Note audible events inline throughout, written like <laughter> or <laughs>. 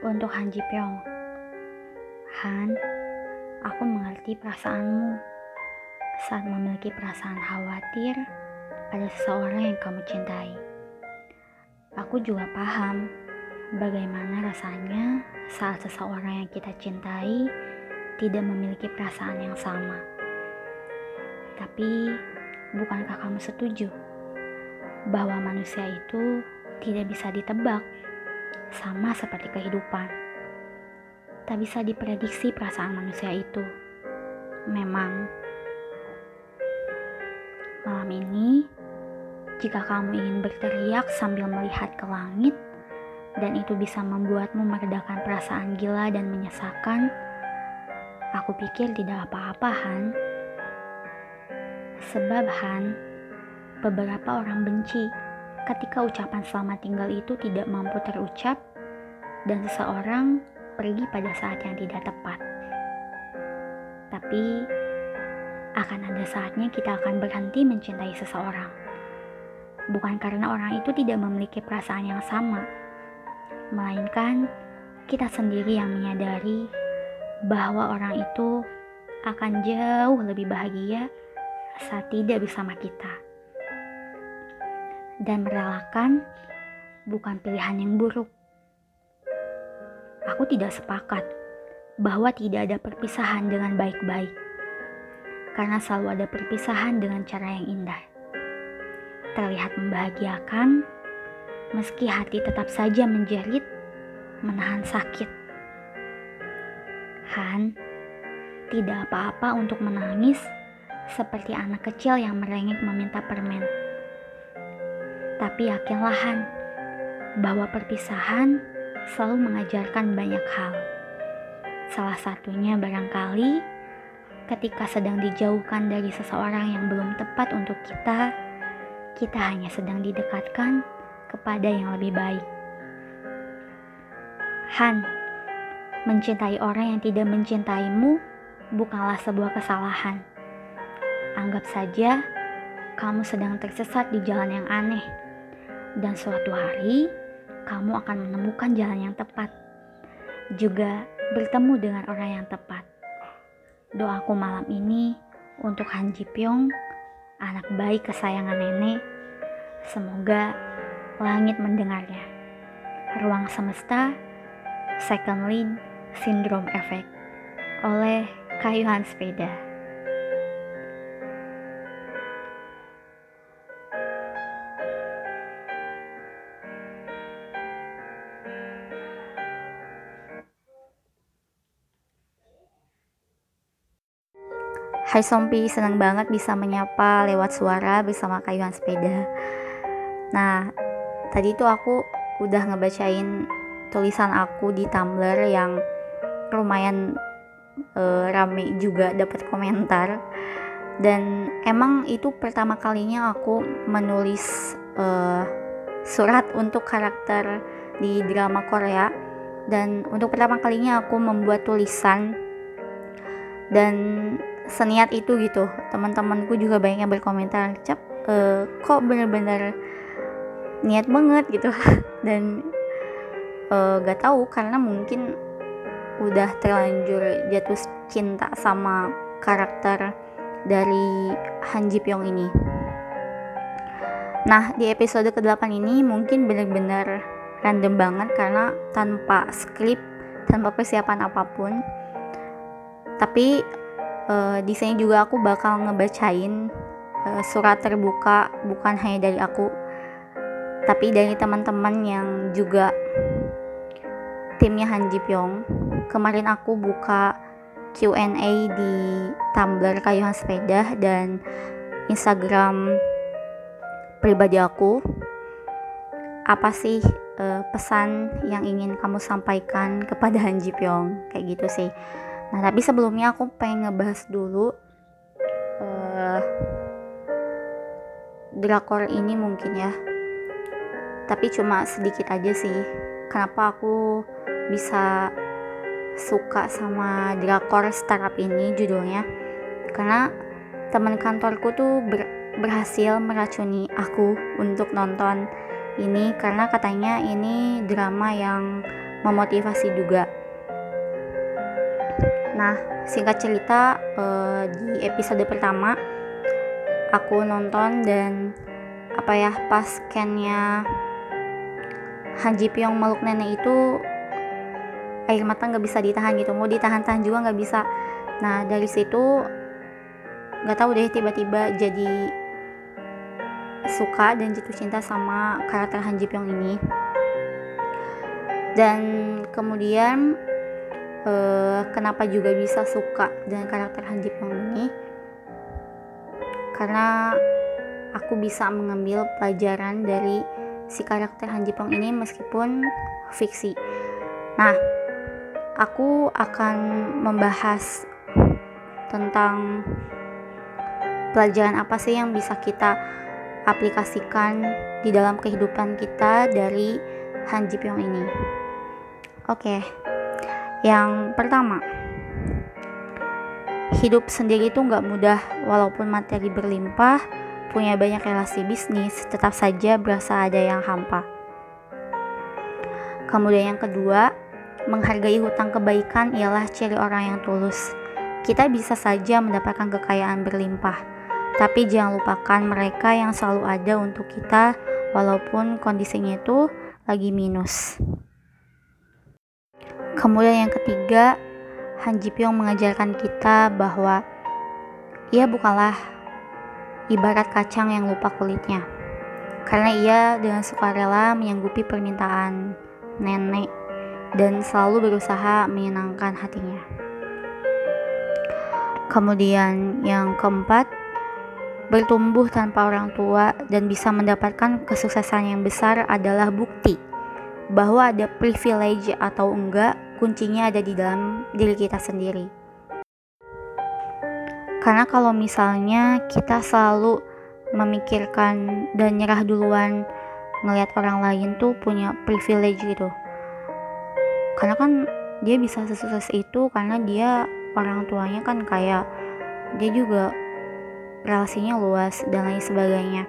Untuk Han Ji Pyong. Han, aku mengerti perasaanmu saat memiliki perasaan khawatir pada seseorang yang kamu cintai. Aku juga paham bagaimana rasanya saat seseorang yang kita cintai tidak memiliki perasaan yang sama. Tapi, bukankah kamu setuju bahwa manusia itu tidak bisa ditebak? Sama seperti kehidupan. Tak bisa diprediksi perasaan manusia itu. Memang, malam ini, jika kamu ingin berteriak sambil melihat ke langit, dan itu bisa membuatmu meredakan perasaan gila dan menyesakan, aku pikir tidak apa-apa, Han. Sebab, Han, beberapa orang benci ketika ucapan selamat tinggal itu tidak mampu terucap dan seseorang pergi pada saat yang tidak tepat. Tapi akan ada saatnya kita akan berhenti mencintai seseorang. Bukan karena orang itu tidak memiliki perasaan yang sama, melainkan kita sendiri yang menyadari bahwa orang itu akan jauh lebih bahagia saat tidak bersama kita dan merelakan bukan pilihan yang buruk. Aku tidak sepakat bahwa tidak ada perpisahan dengan baik-baik, karena selalu ada perpisahan dengan cara yang indah. Terlihat membahagiakan, meski hati tetap saja menjerit, menahan sakit. Han, tidak apa-apa untuk menangis seperti anak kecil yang merengek meminta permen. Tapi yakinlah bahwa perpisahan selalu mengajarkan banyak hal. Salah satunya barangkali ketika sedang dijauhkan dari seseorang yang belum tepat untuk kita, kita hanya sedang didekatkan kepada yang lebih baik. Han, mencintai orang yang tidak mencintaimu bukanlah sebuah kesalahan. Anggap saja kamu sedang tersesat di jalan yang aneh dan suatu hari kamu akan menemukan jalan yang tepat. Juga bertemu dengan orang yang tepat. Doaku malam ini untuk Han Ji Pyong, anak baik kesayangan nenek. Semoga langit mendengarnya. Ruang semesta, Second Lead Syndrome Effect oleh Kayuhan Sepeda. Hai Sompi, senang banget bisa menyapa lewat suara bersama kayuhan sepeda. Nah, tadi tuh aku udah ngebacain tulisan aku di Tumblr yang lumayan uh, rame juga dapat komentar. Dan emang itu pertama kalinya aku menulis uh, surat untuk karakter di drama Korea. Dan untuk pertama kalinya aku membuat tulisan dan seniat itu gitu teman-temanku juga banyak yang berkomentar cap uh, kok bener-bener niat banget gitu <laughs> dan uh, gak tahu karena mungkin udah terlanjur jatuh cinta sama karakter dari Han Ji Pyong ini. Nah, di episode ke-8 ini mungkin bener-bener random banget karena tanpa skrip, tanpa persiapan apa pun. Tapi uh, di sini juga aku bakal ngebacain uh, surat terbuka bukan hanya dari aku tapi dari teman-teman yang juga timnya Han Ji Pyong. Kemarin aku buka Q&A di Tumblr Kayuhan Sepeda dan Instagram pribadi aku. Apa sih uh, pesan yang ingin kamu sampaikan kepada Han Ji Pyong? Kayak gitu sih Nah, tapi sebelumnya aku pengen ngebahas dulu uh, drakor ini mungkin ya. Tapi cuma sedikit aja sih. Kenapa aku bisa suka sama drakor startup ini judulnya? Karena teman kantorku tuh ber berhasil meracuni aku untuk nonton ini karena katanya ini drama yang memotivasi juga. Nah, singkat cerita uh, di episode pertama aku nonton dan apa ya pas scannya Han Ji Pyong meluk nenek itu air mata nggak bisa ditahan gitu. Mau ditahan-tahan juga nggak bisa. Nah dari situ nggak tahu deh tiba-tiba jadi suka dan jatuh cinta sama karakter Han Ji Pyong ini. Dan kemudian uh, kenapa juga bisa suka dengan karakter Han Ji Pyong ini karena aku bisa mengambil pelajaran dari si karakter Han Ji Pyong ini meskipun fiksi. Nah, aku akan membahas tentang pelajaran apa sih yang bisa kita aplikasikan di dalam kehidupan kita dari Han Ji Pyong ini. Oke, yang pertama, hidup sendiri itu nggak mudah walaupun materi berlimpah punya banyak relasi bisnis, tetap saja berasa ada yang hampa. Kemudian yang kedua, menghargai hutang kebaikan ialah ciri orang yang tulus. Kita bisa saja mendapatkan kekayaan berlimpah, tapi jangan lupakan mereka yang selalu ada untuk kita walaupun kondisinya itu lagi minus. Kemudian yang ketiga, Han Ji Pyong mengajarkan kita bahwa ia bukanlah ibarat kacang yang lupa kulitnya. Karena ia dengan sukarela menyanggupi permintaan nenek dan selalu berusaha menyenangkan hatinya. Kemudian yang keempat, bertumbuh tanpa orang tua dan bisa mendapatkan kesuksesan yang besar adalah bukti bahwa ada privilege atau enggak, kuncinya ada di dalam diri kita sendiri. Karena kalau misalnya kita selalu memikirkan dan nyerah duluan ngelihat orang lain tuh punya privilege gitu. Karena kan dia bisa sesukses itu karena dia orang tuanya kan kayak dia juga relasinya luas dan lain sebagainya.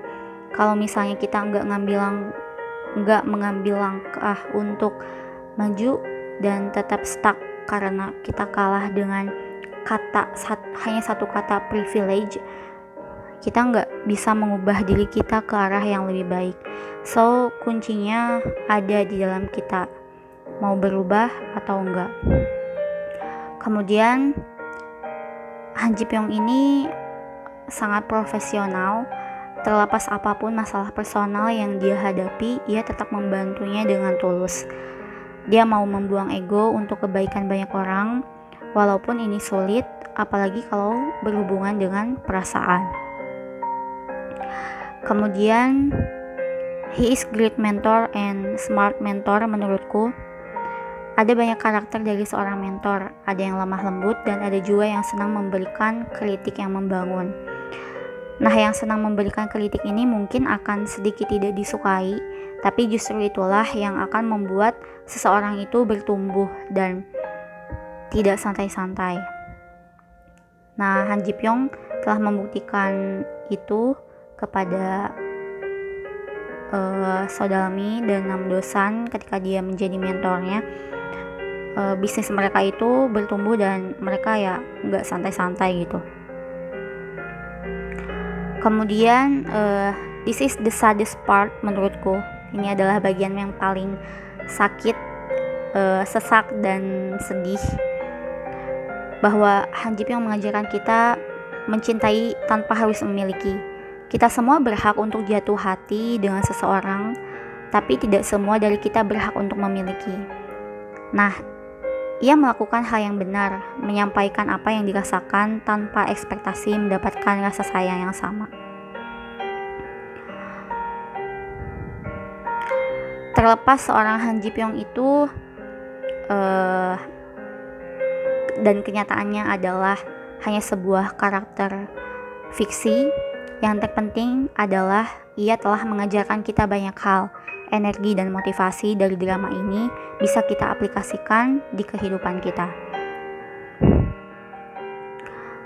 Kalau misalnya kita nggak ngambil nggak mengambil langkah untuk maju dan tetap stuck karena kita kalah dengan kata sat, hanya satu kata privilege kita nggak bisa mengubah diri kita ke arah yang lebih baik. So kuncinya ada di dalam kita. Mau berubah atau enggak kemudian Han Ji Pyong ini sangat profesional. Terlepas apa pun masalah personal yang dia hadapi, ia tetap membantunya dengan tulus. Dia mau membuang ego untuk kebaikan banyak orang, walaupun ini sulit, apalagi kalau berhubungan dengan perasaan. Kemudian, he is great mentor and smart mentor menurutku. Ada banyak karakter dari seorang mentor, ada yang lemah lembut dan ada juga yang senang memberikan kritik yang membangun. Nah, yang senang memberikan kritik ini mungkin akan sedikit tidak disukai, tapi justru itulah yang akan membuat seseorang itu bertumbuh dan tidak santai-santai. Nah, Han Ji Pyong telah membuktikan itu kepada uh, Sodalmi dan Nam Dosan ketika dia menjadi mentornya. Uh, bisnis mereka itu bertumbuh dan mereka ya nggak santai-santai gitu. Kemudian, uh, this is the saddest part menurutku. Ini adalah bagian yang paling sakit, uh, sesak dan sedih bahwa Han Ji Pyong mengajarkan kita mencintai tanpa harus memiliki. Kita semua berhak untuk jatuh hati dengan seseorang, tapi tidak semua dari kita berhak untuk memiliki. Nah, ia melakukan hal yang benar, menyampaikan apa yang dirasakan tanpa ekspektasi mendapatkan rasa sayang yang sama. Terlepas seorang Han Ji Pyong itu uh, dan kenyataannya adalah hanya sebuah karakter fiksi. Yang terpenting adalah ia telah mengajarkan kita banyak hal. Energi dan motivasi dari drama ini bisa kita aplikasikan di kehidupan kita.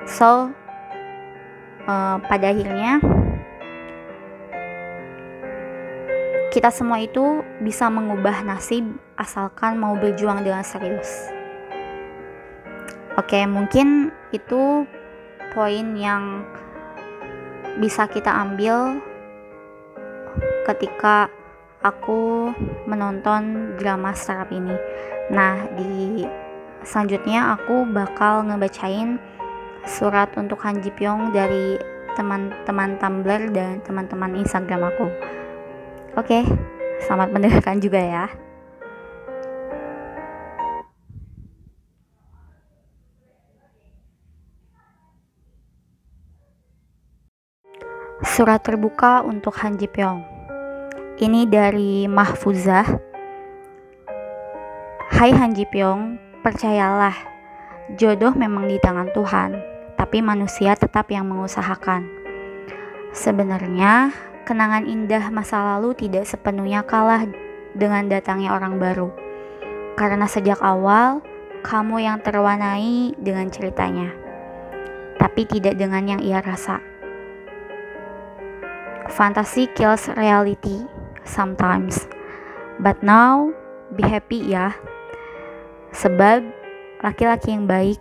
So, uh, pada akhirnya kita semua itu bisa mengubah nasib asalkan mau berjuang dengan serius. Oke, mungkin itu poin yang bisa kita ambil ketika aku menonton drama startup ini. Nah, di selanjutnya aku bakal ngebacain surat untuk Han Ji Pyong dari teman-teman Tumblr dan teman-teman Instagram aku. Oke, selamat mendengarkan juga ya. Surat terbuka untuk Han Ji Pyong. Ini dari Mahfuzah. Hai Han Ji Pyong, percayalah, jodoh memang di tangan Tuhan, tapi manusia tetap yang mengusahakan. Sebenarnya, kenangan indah masa lalu tidak sepenuhnya kalah dengan datangnya orang baru. Karena sejak awal, kamu yang terwarnai dengan ceritanya, tapi tidak dengan yang ia rasa. Fantasy kills reality sometimes, but now be happy ya. Sebab laki-laki yang baik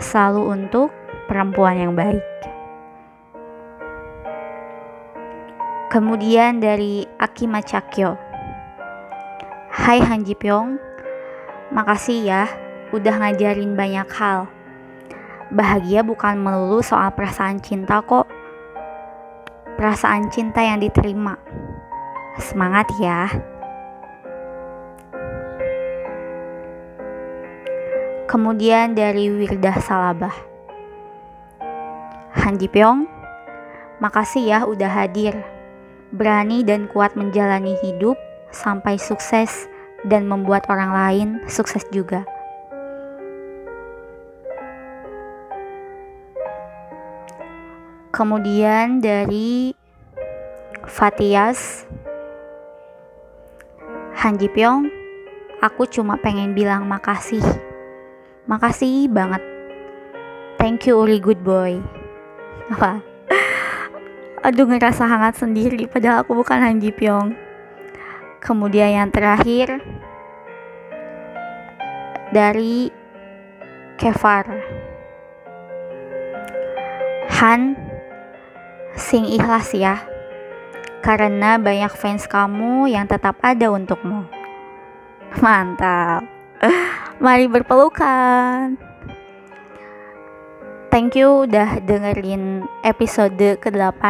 selalu untuk perempuan yang baik. Kemudian dari Akima Chakyo. Hai Han Ji Pyong, makasih ya udah ngajarin banyak hal. Bahagia bukan melulu soal perasaan cinta kok. Perasaan cinta yang diterima. Semangat ya. Kemudian dari Wirdah Salabah. Han Ji Pyong, makasih ya udah hadir berani dan kuat menjalani hidup sampai sukses dan membuat orang lain sukses juga. Kemudian dari Fatias Han Ji Pyong, aku cuma pengen bilang makasih. Makasih banget. Thank you Uri Good Boy. <laughs> Wah aduh ngerasa hangat sendiri padahal aku bukan Han Ji Pyong. Kemudian yang terakhir dari Kevar Han sing ikhlas ya karena banyak fans kamu yang tetap ada untukmu. Mantap. <laughs> Mari berpelukan thank you udah dengerin episode ke-8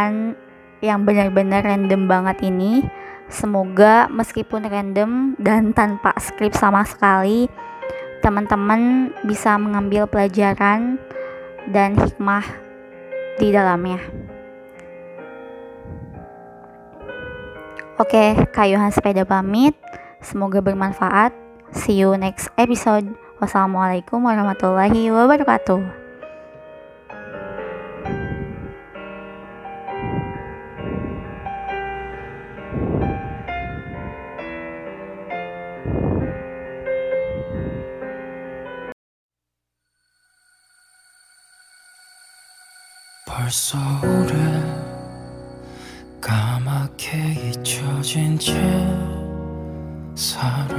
yang benar-benar random banget ini. Semoga meskipun random dan tanpa skrip sama sekali, teman-teman bisa mengambil pelajaran dan hikmah di dalamnya. Oke, kayuhan sepeda pamit. Semoga bermanfaat. See you next episode. Wassalamualaikum warahmatullahi wabarakatuh. 벌써 오래 까맣게 잊혀진 채 살아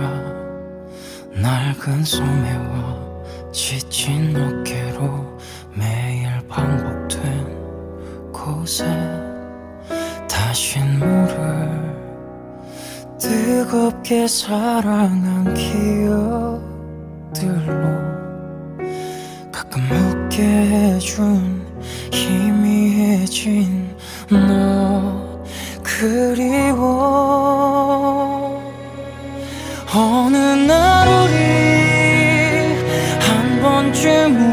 낡은 소매와 지친 어깨로 매일 반복된 곳에 다신 모를 뜨겁게 사랑한 기억들로 가끔 웃게 해준 희미해진 너 그리워. 어느 날 우리 한 번쯤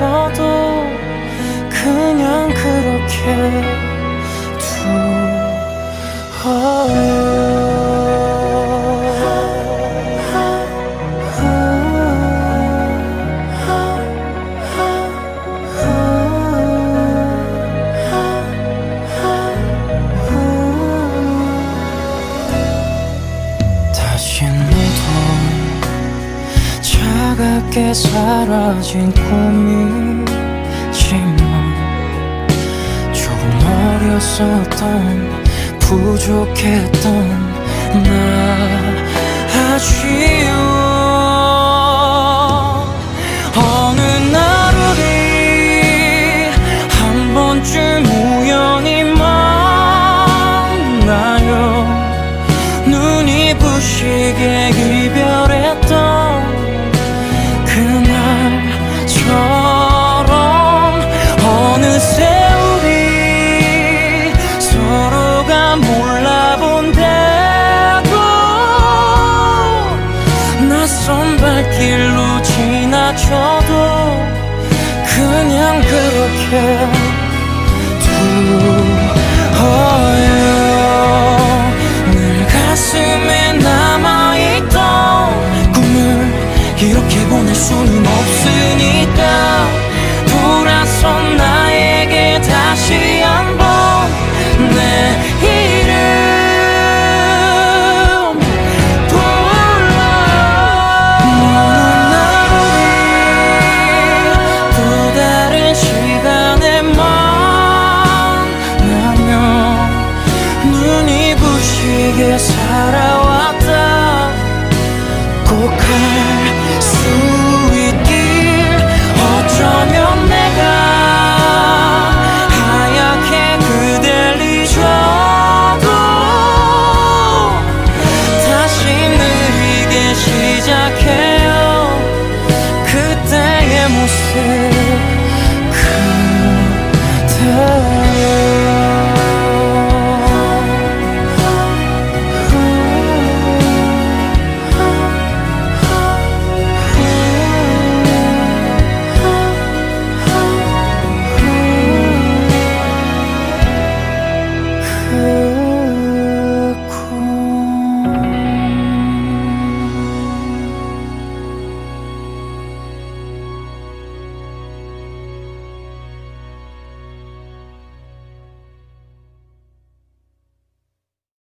化作 생각했던 나 아쉬워 저도 그냥 그렇게